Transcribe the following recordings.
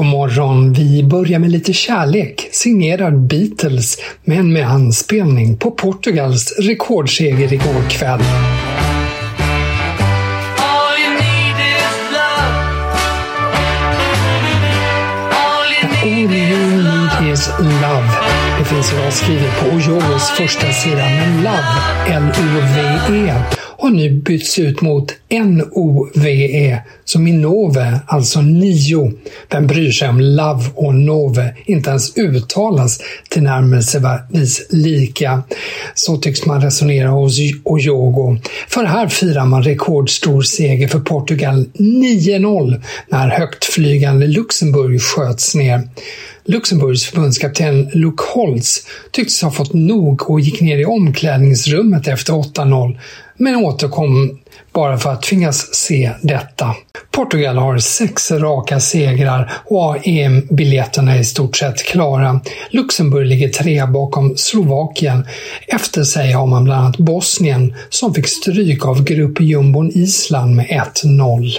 God morgon. Vi börjar med lite kärlek, signerad Beatles, men med anspelning på Portugals rekordseger igår kväll. Love. Det finns idag skrivet på Ojogos första sida, men Love, L-O-V-E, har nu bytts ut mot nove, som i Nove, alltså nio. Vem bryr sig om Love och Nove inte ens uttalas tillnärmelsevis lika? Så tycks man resonera hos Ojogo. För här firar man rekordstor seger för Portugal 9-0 när högtflygande Luxemburg sköts ner. Luxemburgs förbundskapten Luke Holtz tycktes ha fått nog och gick ner i omklädningsrummet efter 8-0, men återkom bara för att tvingas se detta. Portugal har sex raka segrar och har EM-biljetterna i stort sett klara. Luxemburg ligger trea bakom Slovakien. Efter sig har man bland annat Bosnien som fick stryk av gruppjumbon Island med 1-0.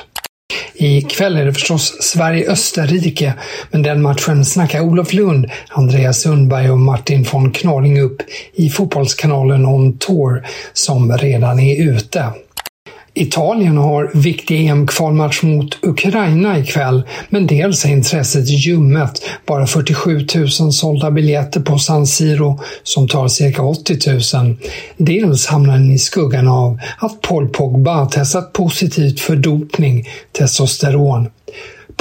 Ikväll är det förstås Sverige-Österrike, men den matchen snackar Olof Lund, Andreas Sundberg och Martin von Knorring upp i Fotbollskanalen On Tour, som redan är ute. Italien har viktig EM-kvalmatch mot Ukraina ikväll, men dels är intresset ljummet. Bara 47 000 sålda biljetter på San Siro som tar cirka 80 000. Dels hamnar den i skuggan av att Paul Pogba testat positivt för dopning, testosteron.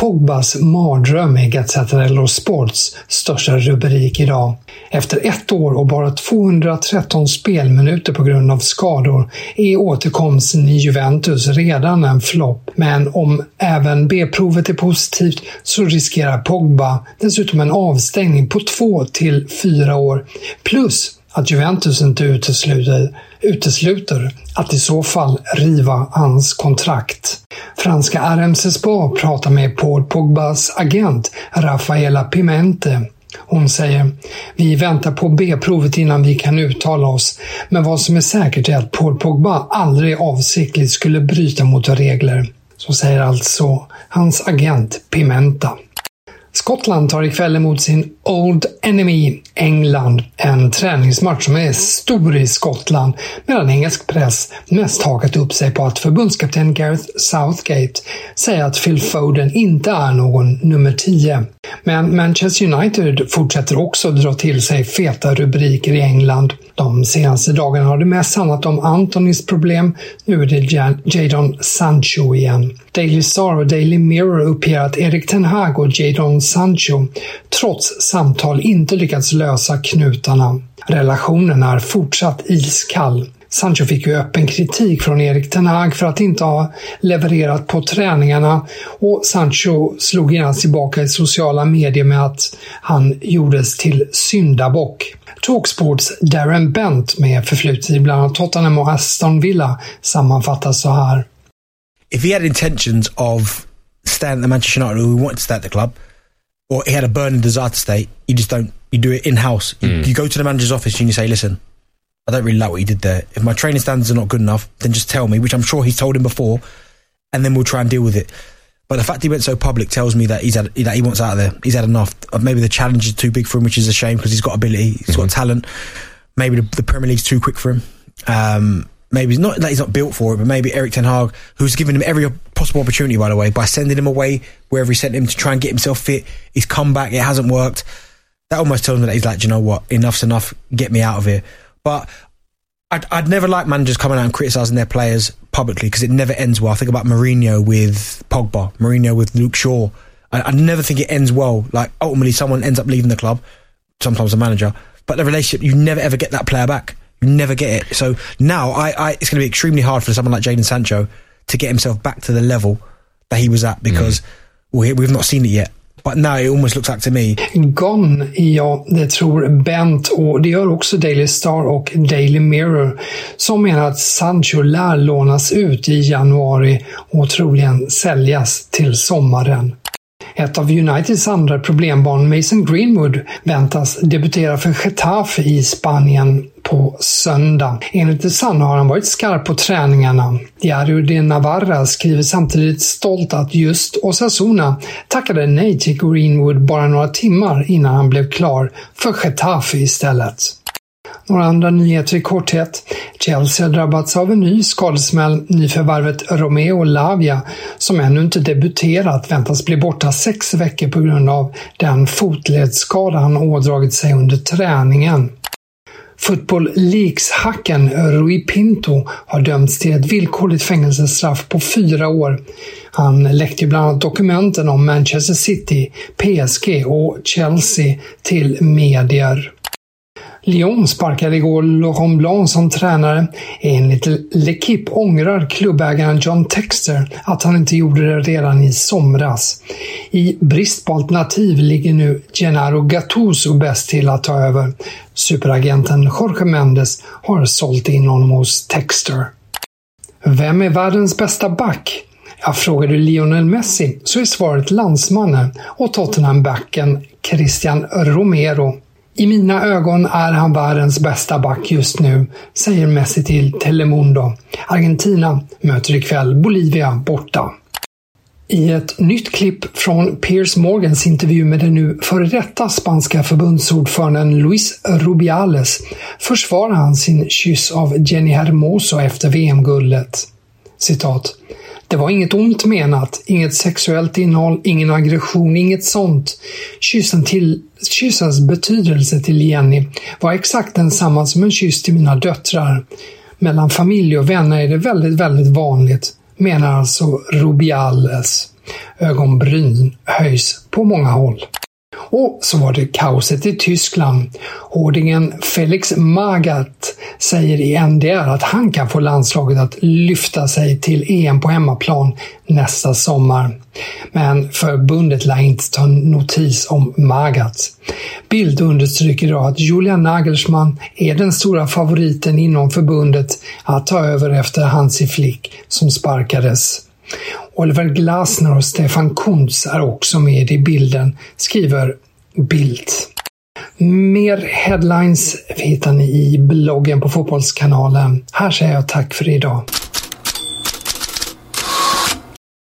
Pogbas mardröm är Gazzetta Sports största rubrik idag. Efter ett år och bara 213 spelminuter på grund av skador är återkomsten i Juventus redan en flopp. Men om även B-provet är positivt så riskerar Pogba dessutom en avstängning på två till fyra år. Plus att Juventus inte utesluter, utesluter att i så fall riva hans kontrakt. Franska RMC Sport pratar med Paul Pogbas agent Rafaela Pimente. Hon säger “Vi väntar på B-provet innan vi kan uttala oss, men vad som är säkert är att Paul Pogba aldrig avsiktligt skulle bryta mot regler.” Så säger alltså hans agent Pimenta. Skottland tar ikväll emot sin Old Enemy England. En träningsmatch som är stor i Skottland medan engelsk press mest hakat upp sig på att förbundskapten Gareth Southgate säger att Phil Foden inte är någon nummer 10. Men Manchester United fortsätter också dra till sig feta rubriker i England. De senaste dagarna har det mest handlat om Antonys problem. Nu är det Jadon Sancho igen. Daily Star och Daily Mirror uppger att Erik Ten Hag och Jadon Sancho trots samtal inte lyckats lösa knutarna. Relationen är fortsatt iskall. Sancho fick ju öppen kritik från Erik Ten Hag för att inte ha levererat på träningarna och Sancho slog genast tillbaka i sociala medier med att han gjordes till syndabock. Talksports Darren Bent med förflutet i bland annat Tottenham och Aston Villa sammanfattas så här. If he had intentions of staying at the Manchester United, we wanted to stay at the club, or he had a burning desire to stay, you just don't. You do it in house. You, you go to the manager's office and you say, "Listen, I don't really like what you did there. If my training standards are not good enough, then just tell me." Which I'm sure he's told him before, and then we'll try and deal with it. But the fact he went so public tells me that he's had that he wants out of there. He's had enough. Maybe the challenge is too big for him, which is a shame because he's got ability, he's got talent. Maybe the, the Premier League's too quick for him. Um, maybe not that he's not built for it, but maybe Eric Ten Hag, who's given him every possible opportunity, by the way, by sending him away wherever he sent him to try and get himself fit. He's come back, it hasn't worked. That almost tells me that he's like, "Do you know what, enough's enough, get me out of here. But I'd, I'd never like managers coming out and criticising their players publicly because it never ends well. I think about Mourinho with Pogba, Mourinho with Luke Shaw. I, I never think it ends well. Like ultimately, someone ends up leaving the club, sometimes a manager, but the relationship you never ever get that player back. Never get it. So now I, I it's going to be extremely hard for someone like Jadon Sancho to get himself back to the level that he was at because we, we've not seen it yet. But now it almost looks like to me Gone, ja, det tror Bent och det gör också Daily Star och Daily Mirror som menar att Sancho lär lånas ut i januari och troligen säljas till sommaren. Ett av Uniteds andra problembarn, Mason Greenwood, väntas debutera för Getafe i Spanien på söndag. Enligt The Sun har han varit skarp på träningarna. Diario de Navarra skriver samtidigt stolt att just Osasuna tackade nej till Greenwood bara några timmar innan han blev klar för Getafe istället. Några andra nyheter i korthet. Chelsea har drabbats av en ny skadesmäll. Nyförvärvet Romeo Lavia, som ännu inte debuterat, väntas bli borta sex veckor på grund av den fotledsskada han ådragit sig under träningen. Football Leaks-hacken Rui Pinto har dömts till ett villkorligt fängelsestraff på fyra år. Han läckte bland annat dokumenten om Manchester City, PSG och Chelsea till medier. Lyon sparkade igår Laurent Blanc som tränare. Enligt L'Equipe ångrar klubbägaren John Texter att han inte gjorde det redan i somras. I brist på alternativ ligger nu Gennaro Gattuso bäst till att ta över. Superagenten Jorge Mendes har sålt in honom hos Texter. Vem är världens bästa back? Jag frågar du Lionel Messi så är svaret landsmannen och Tottenham-backen Christian Romero. I mina ögon är han världens bästa back just nu, säger Messi till Telemundo. Argentina möter ikväll Bolivia borta. I ett nytt klipp från Piers Morgans intervju med den nu före detta spanska förbundsordföranden Luis Rubiales försvarar han sin kyss av Jenny Hermoso efter VM-guldet. Citat. Det var inget ont menat, inget sexuellt innehåll, ingen aggression, inget sånt. Kyssen till, kyssens betydelse till Jenny var exakt densamma som en kyss till mina döttrar. Mellan familj och vänner är det väldigt, väldigt vanligt, menar alltså Rubiales. Ögonbryn höjs på många håll. Och så var det kaoset i Tyskland. Hårdingen Felix Magath säger i NDR att han kan få landslaget att lyfta sig till EM på hemmaplan nästa sommar. Men förbundet lär inte ta notis om Magath. Bild understryker idag att Julian Nagelsmann är den stora favoriten inom förbundet att ta över efter Hansi Flick som sparkades. Oliver Glasner och Stefan Kuntz är också med i bilden, skriver Bildt. Mer headlines hittar ni i bloggen på Fotbollskanalen. Här säger jag tack för idag.